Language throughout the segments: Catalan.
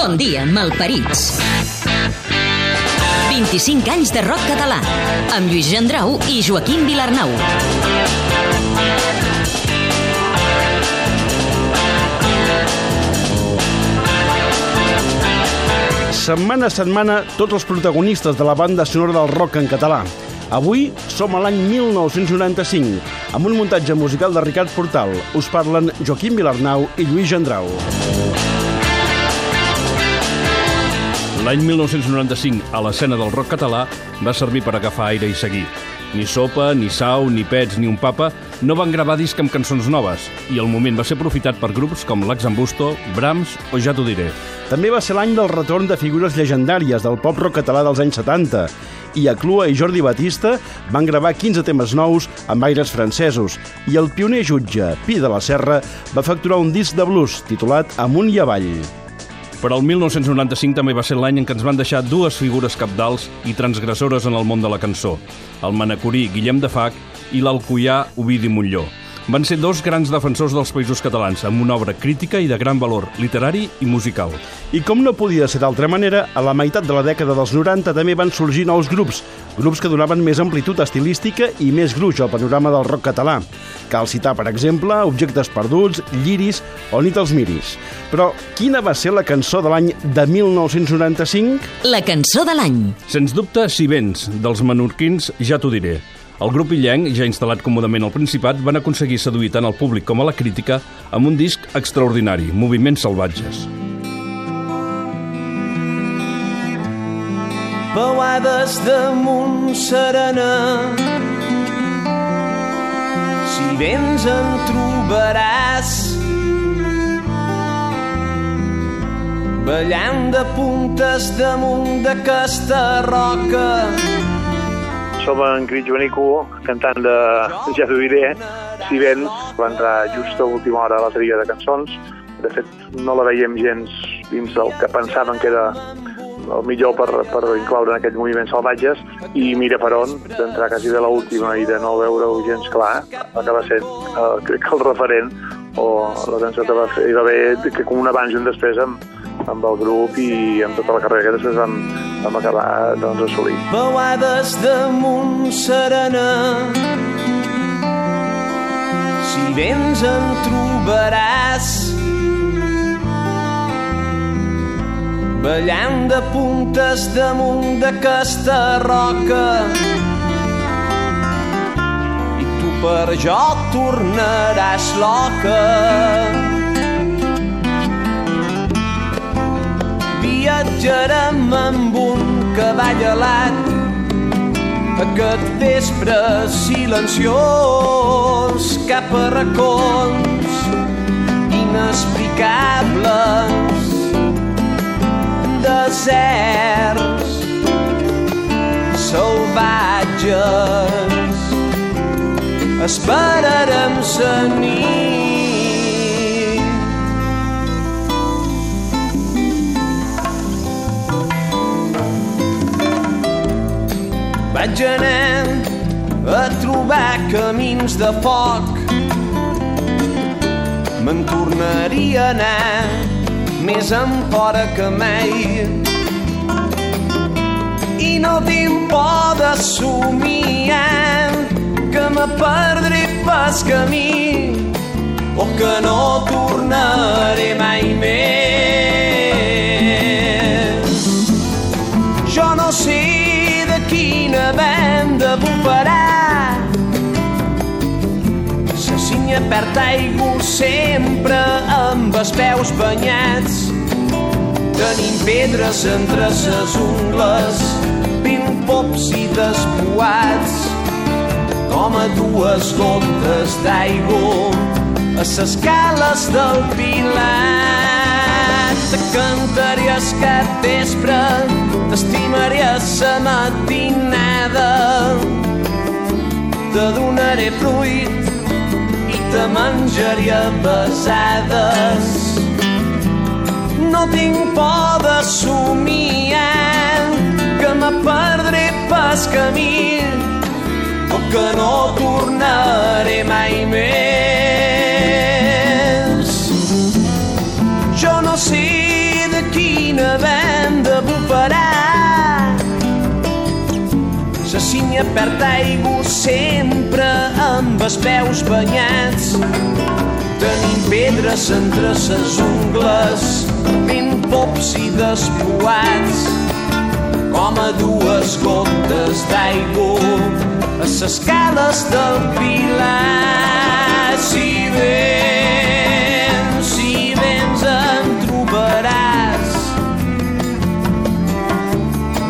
Bon dia, malparits. 25 anys de rock català, amb Lluís Gendrau i Joaquim Vilarnau. Setmana a setmana, tots els protagonistes de la banda sonora del rock en català. Avui som a l'any 1995, amb un muntatge musical de Ricard Portal. Us parlen Joaquim Vilarnau i Lluís Gendrau. L'any 1995, a l'escena del rock català, va servir per agafar aire i seguir. Ni Sopa, ni Sau, ni Pets, ni Un Papa no van gravar disc amb cançons noves i el moment va ser aprofitat per grups com l'Axambusto, Brahms o Ja t'ho diré. També va ser l'any del retorn de figures llegendàries del pop rock català dels anys 70 i Aclua i Jordi Batista van gravar 15 temes nous amb aires francesos i el pioner jutge, Pi de la Serra, va facturar un disc de blues titulat Amunt i avall. Però el 1995 també va ser l'any en què ens van deixar dues figures capdals i transgressores en el món de la cançó, el manacorí Guillem de Fac i l'alcoià Ovidi Montlló. Van ser dos grans defensors dels països catalans, amb una obra crítica i de gran valor literari i musical. I com no podia ser d'altra manera, a la meitat de la dècada dels 90 també van sorgir nous grups, grups que donaven més amplitud estilística i més gruix al panorama del rock català. Cal citar, per exemple, Objectes Perduts, Lliris o Nit als Miris. Però quina va ser la cançó de l'any de 1995? La cançó de l'any. Sens dubte, Si vens, dels menorquins, ja t'ho diré. El grup illenc, ja instal·lat còmodament al Principat, van aconseguir seduir tant el públic com a la crítica amb un disc extraordinari, Moviments salvatges. Peuades damunt serena. Si vens en trobaràs. Ballant de puntes damunt d'aquesta roca som en Crit Joanico, cantant de Ja t'ho diré, si vens, va entrar just a última hora a la tria de cançons. De fet, no la veiem gens dins del que pensaven que era el millor per, per incloure en aquests moviments salvatges i mira per on, d'entrar quasi de l'última i de no veure-ho gens clar, acaba sent, eh, crec que el referent o la cançó que va fer, hi va haver que com un abans i un després amb, amb el grup i amb tota la carrera que després vam, vam acabar doncs, assolint. Peuades damunt serena. Si vens en trobaràs. Ballant de puntes damunt d'aquesta roca. I tu per jo tornaràs loca viatjarem amb un cavall alat. Aquest vespre silenciós cap a racons inexplicables. Deserts salvatges. Esperarem la nit Vaig anar a trobar camins de foc. Me'n tornaria a anar més fora que mai. I no tinc por de somiar que me perdré pas camí o que no tornaré mai més. Jo no sé quina venda bufarà. La cinya perd aigua sempre amb els peus banyats. Tenim pedres entre ses ungles, vint pops i despoats, com a dues gotes d'aigua a ses cales del Pilat. Te cantaries cap vespre, t'estimaria sa matinada. Te donaré fruit i te menjaria besades. No tinc por de somiar que me perdré pas camí o que no tornaré mai més. Muntanya perd aigua sempre amb els peus banyats. Tenim pedres entre ses ungles, ben pops i despoats, com a dues gotes d'aigua a ses cales del Pilar. Si vens, si vens en trobaràs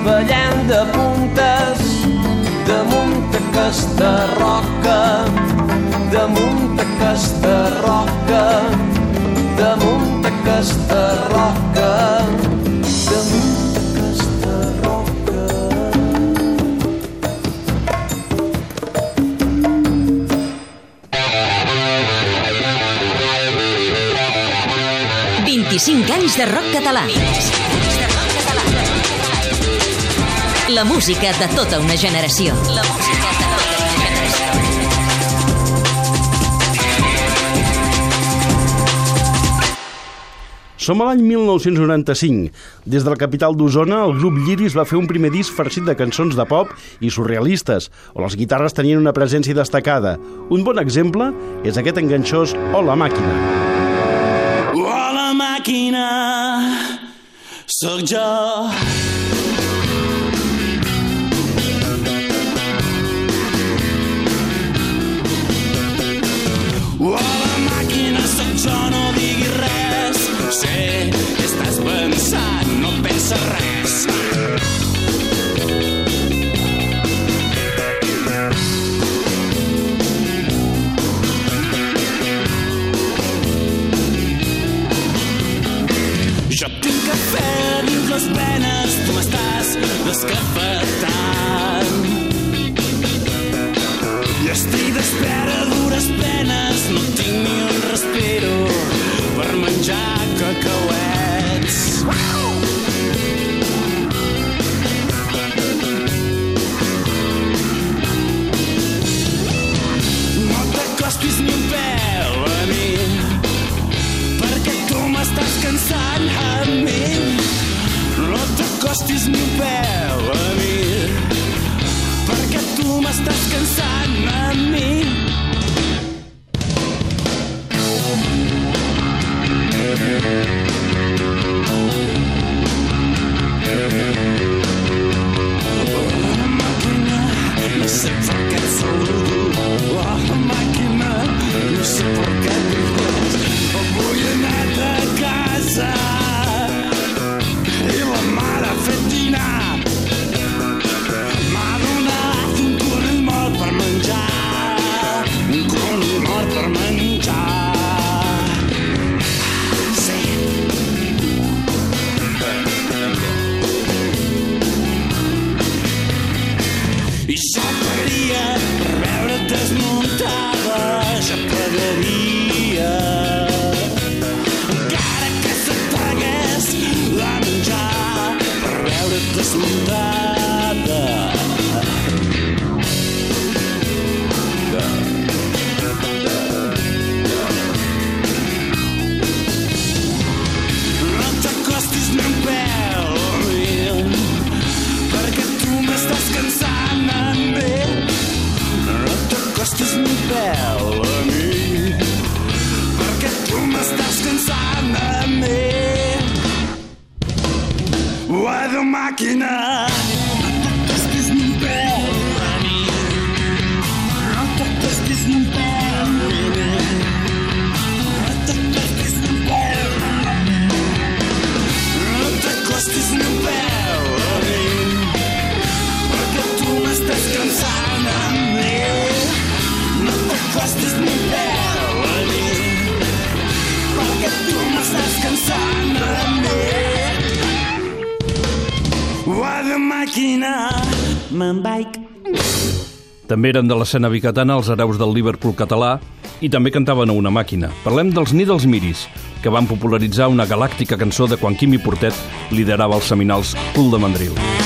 ballant de puntes aquesta roca damunt aquesta roca damunt aquesta roca damunt 25 anys de rock català. La música de tota una generació. La música Som a l'any 1995. Des de la capital d'Osona, el grup Lliris va fer un primer disc farcit de cançons de pop i surrealistes, on les guitarres tenien una presència destacada. Un bon exemple és aquest enganxós O la màquina. Oh, la màquina sóc jo. No t'acostis Guarda màquina, me'n vaig. També eren de l'escena bicatana els hereus del Liverpool català i també cantaven a una màquina. Parlem dels Needles Miris, que van popularitzar una galàctica cançó de quan Quimi Portet liderava els seminals Cul de Mandril.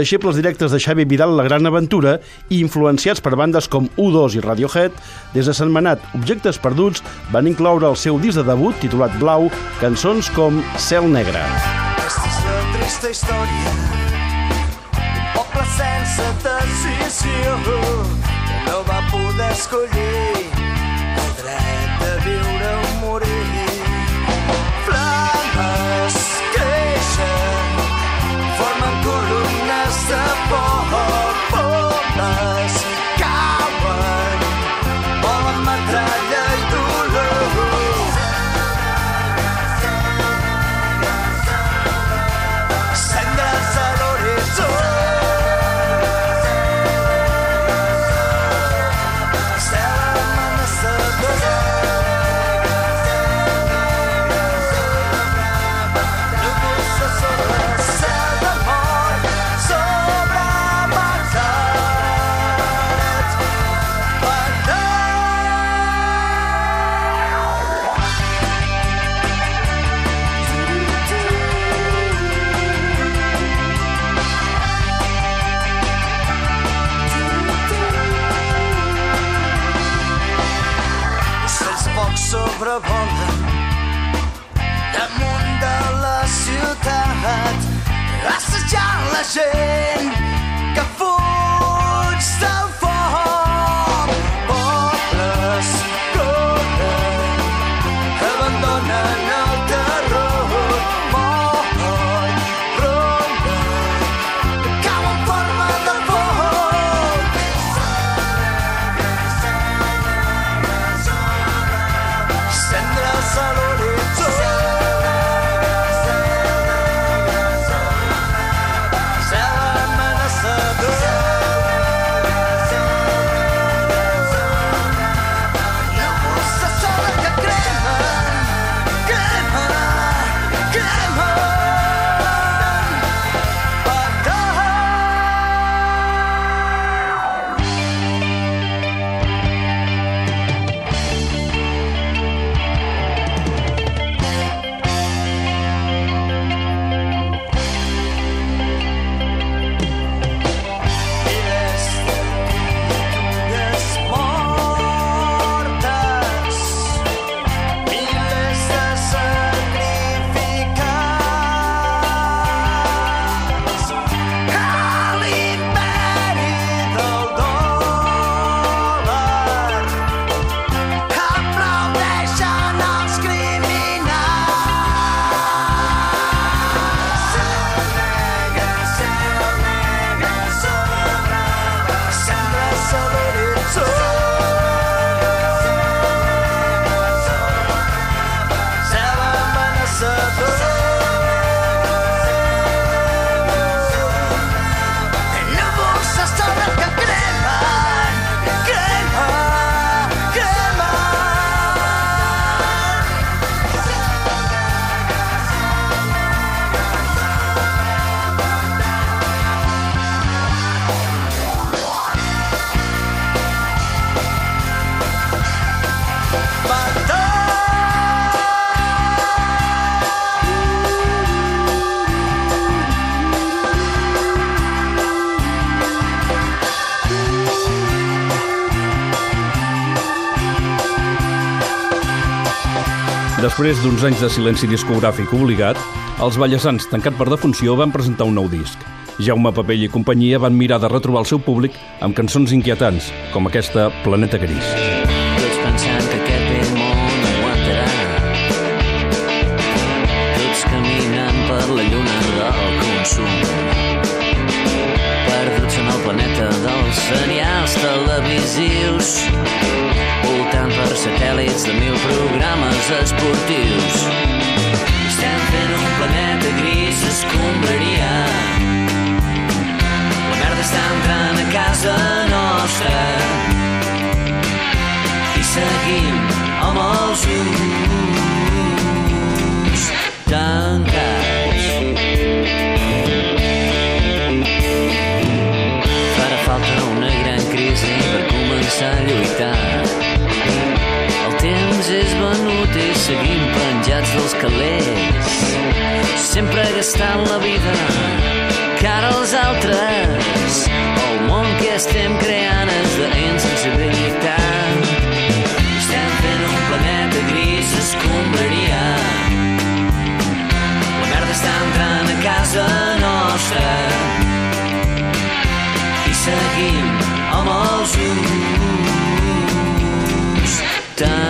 Deixebles directes de Xavi Vidal La Gran Aventura i influenciats per bandes com U2 i Radiohead, des de Sentmenat, Objectes Perduts van incloure el seu disc de debut titulat Blau, cançons com Cel Negre. Aquesta és la trista història d'un poble sense decisió que no va poder escollir assajant la gent que Després d'uns anys de silenci discogràfic obligat, els Vallesans, tancat per defunció, van presentar un nou disc. Jaume Papell i companyia van mirar de retrobar el seu públic amb cançons inquietants, com aquesta Planeta Gris. Tots pensant que aquest vell món aguantarà. Tots caminant per la lluna del consum. Perduts en el planeta dels serials televisius. Satèl·lits de mil programes esportius. Estem fent un planeta gris escombraria. La merda està entrant a casa nostra i seguim amb els ulls tancats. Farà falta una gran crisi per començar a lluitar. Penjats dels calés, sempre gastant la vida cara als altres. El món que estem creant és d'insensibilitat. Estem fent un planeta gris escombraria. La merda està entrant a casa nostra i seguim amb els ulls tancats.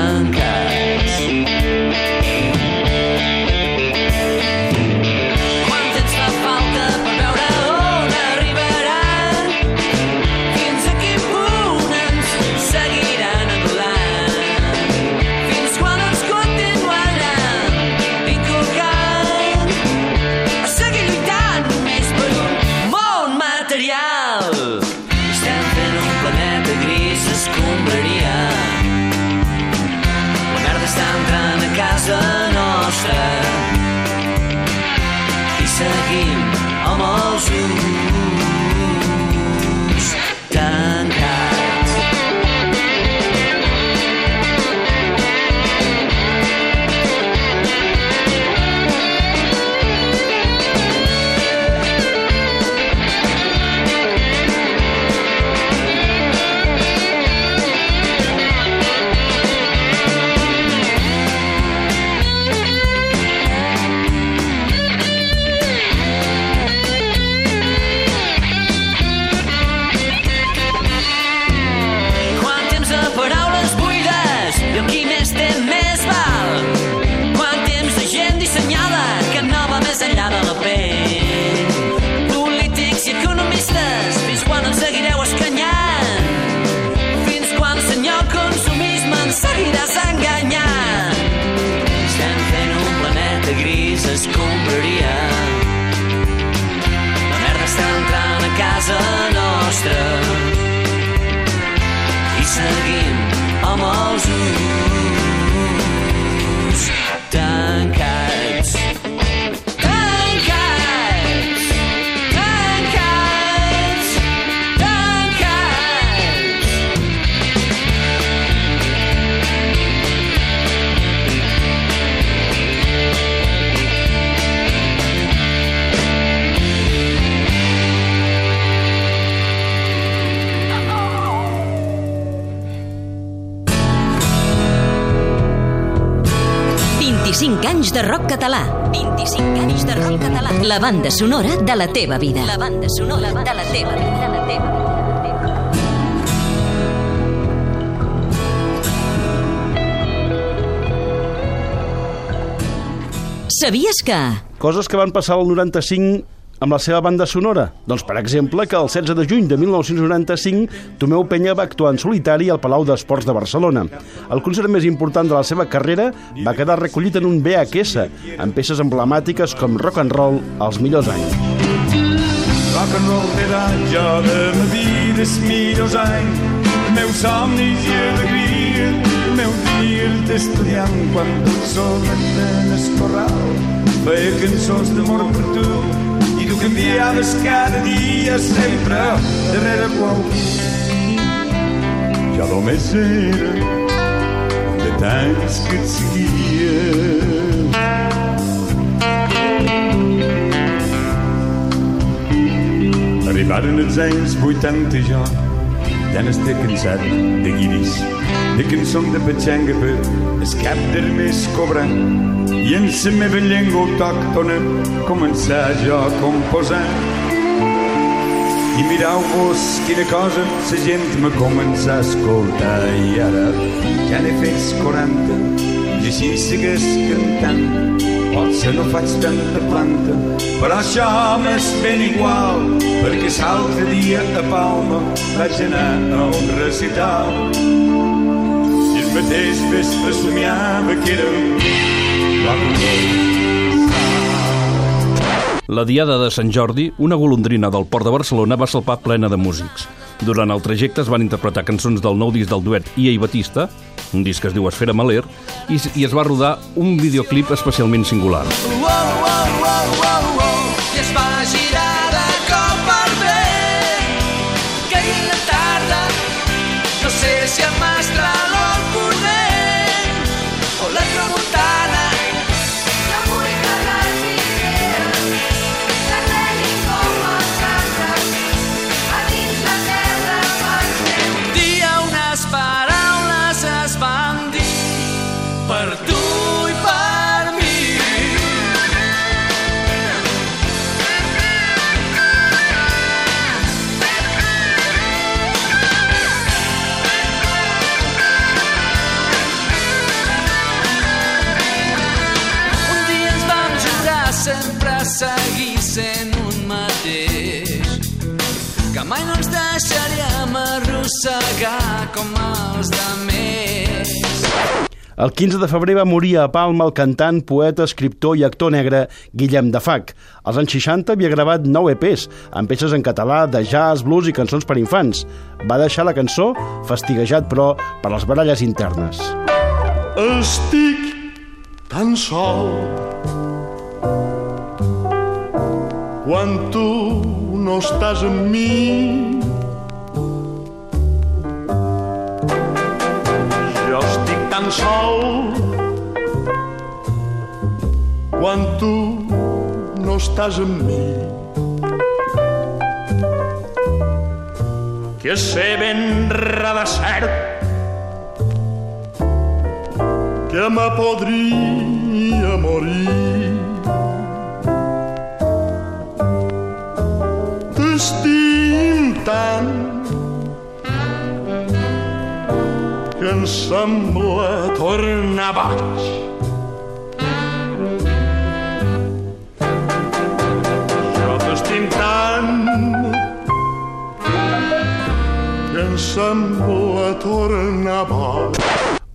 Amb català. 25 anys de rock català. La banda sonora de la teva vida. La banda sonora de la teva vida. De la teva vida. Sabies que... Coses que van passar al 95 amb la seva banda sonora? Doncs, per exemple, que el 16 de juny de 1995 Tomeu Penya va actuar en solitari al Palau d'Esports de Barcelona. El concert més important de la seva carrera va quedar recollit en un VHS, amb peces emblemàtiques com Rock and Roll als millors anys. Rock and roll era jo de ma vida, els millors anys, meus somnis i alegria, meu dia d'estudiant quan tot sol en el corral, feia cançons d'amor per tu canviaves cada dia sempre darrere qualcú. Jo només era un de tants que et seguia. Arribaren els anys 80 i jo ja n'estic cansat de guiris, de cançons de petxanga per el cap del mes cobrant. I en la meva llengua autòctona començar jo a composar. I mireu-vos quina cosa la gent me comença a escoltar i ara ja n'he fet 40 i així segueix cantant potser no faig tanta planta però això m'és ben igual perquè l'altre dia a Palma vaig anar a un recital mateix vespre somiava que era roll La diada de Sant Jordi, una golondrina del port de Barcelona va salpar plena de músics. Durant el trajecte es van interpretar cançons del nou disc del duet Ia i Batista, un disc que es diu Esfera Maler, i, i es va rodar un videoclip especialment singular. Wow, wow, wow, wow, wow, i es va girar El 15 de febrer va morir a Palma el cantant, poeta, escriptor i actor negre Guillem de Fac. Als anys 60 havia gravat 9 EPs, amb peces en català, de jazz, blues i cançons per infants. Va deixar la cançó fastiguejat, però, per les baralles internes. Estic tan sol quan tu no estàs amb mi. Sol quan tu no estàs amb mi. Que sé ben de cert que me podria morir. Sembla tornar baix. Jo t'estim tant que em sembla tornar baix.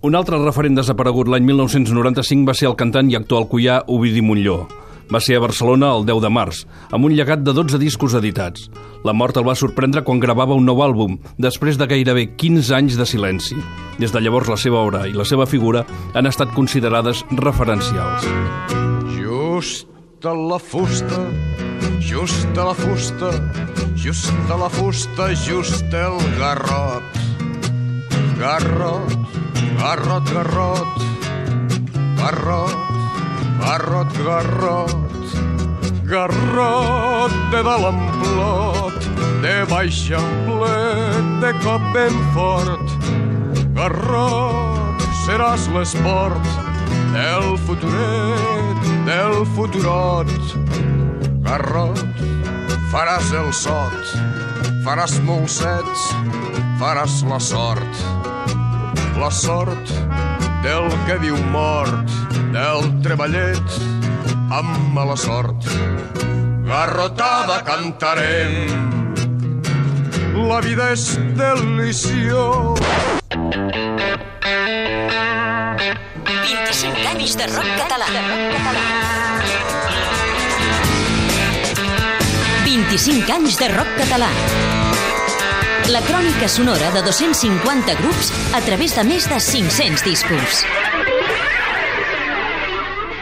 Un altre referent desaparegut l'any 1995 va ser el cantant i actor alcoià Ovidi Montlló. Va ser a Barcelona el 10 de març, amb un llegat de 12 discos editats. La mort el va sorprendre quan gravava un nou àlbum, després de gairebé 15 anys de silenci. Des de llavors la seva obra i la seva figura han estat considerades referencials. Just a la fusta, just a la fusta, just a la fusta, just el garrot. Garrot, garrot, garrot, garrot, garrot, garrot, garrot de dalt en plot, de baix en plet, de cop ben fort. Garrot, seràs l'esport del futuret, del futurot. Garrot, faràs el sot, faràs molsets, faràs la sort. La sort del que viu mort, del treballet amb mala sort. Garrotada cantarem, la vida és delició. 25 anys de rock català. 25 anys de rock català. La crònica sonora de 250 grups a través de més de 500 discos.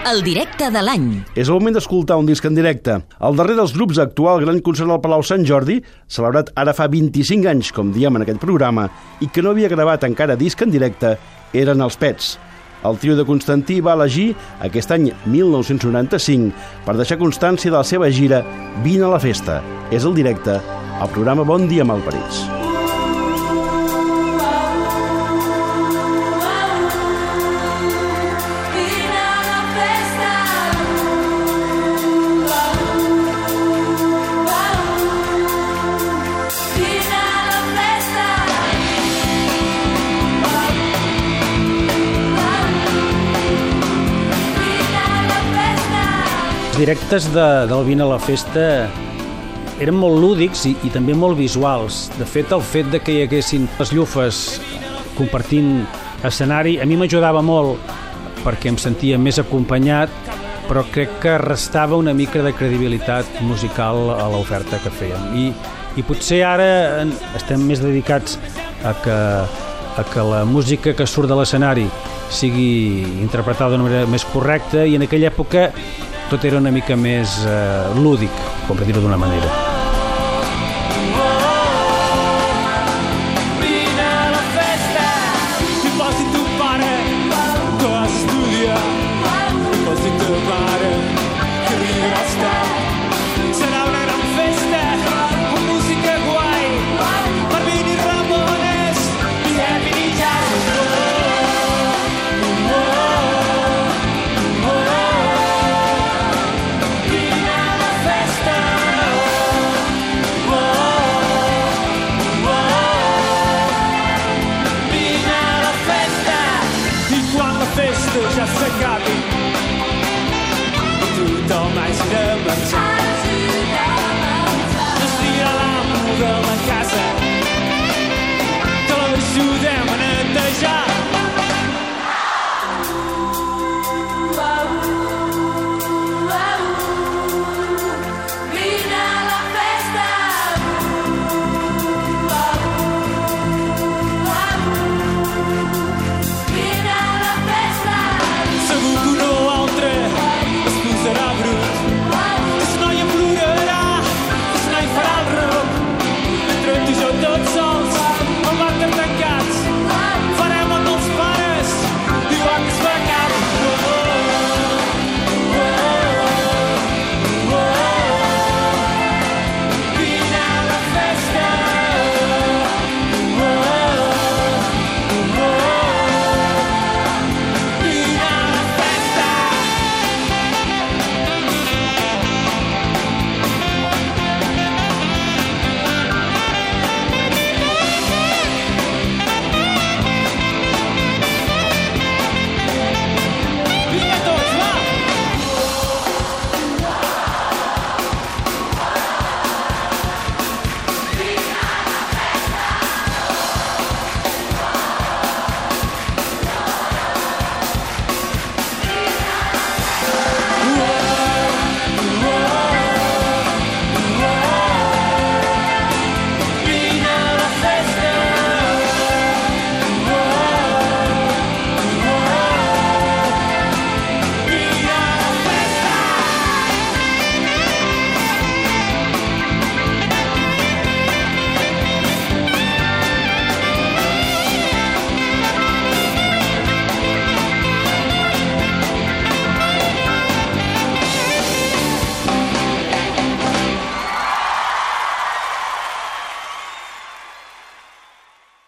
El directe de l'any. És el moment d'escoltar un disc en directe. El darrer dels grups actual Gran Concert al Palau Sant Jordi, celebrat ara fa 25 anys, com diem en aquest programa, i que no havia gravat encara disc en directe, eren els Pets. El trio de Constantí va elegir aquest any 1995 per deixar constància de la seva gira Vine a la festa. És el directe al programa Bon dia Malparits. Els directes de, del Vine a la Festa eren molt lúdics i, i també molt visuals. De fet, el fet de que hi haguessin les llufes compartint escenari a mi m'ajudava molt perquè em sentia més acompanyat però crec que restava una mica de credibilitat musical a l'oferta que fèiem. I, I potser ara estem més dedicats a que, a que la música que surt de l'escenari sigui interpretada d'una manera més correcta i en aquella època tot era una mica més eh, lúdic, com per dir-ho d'una manera.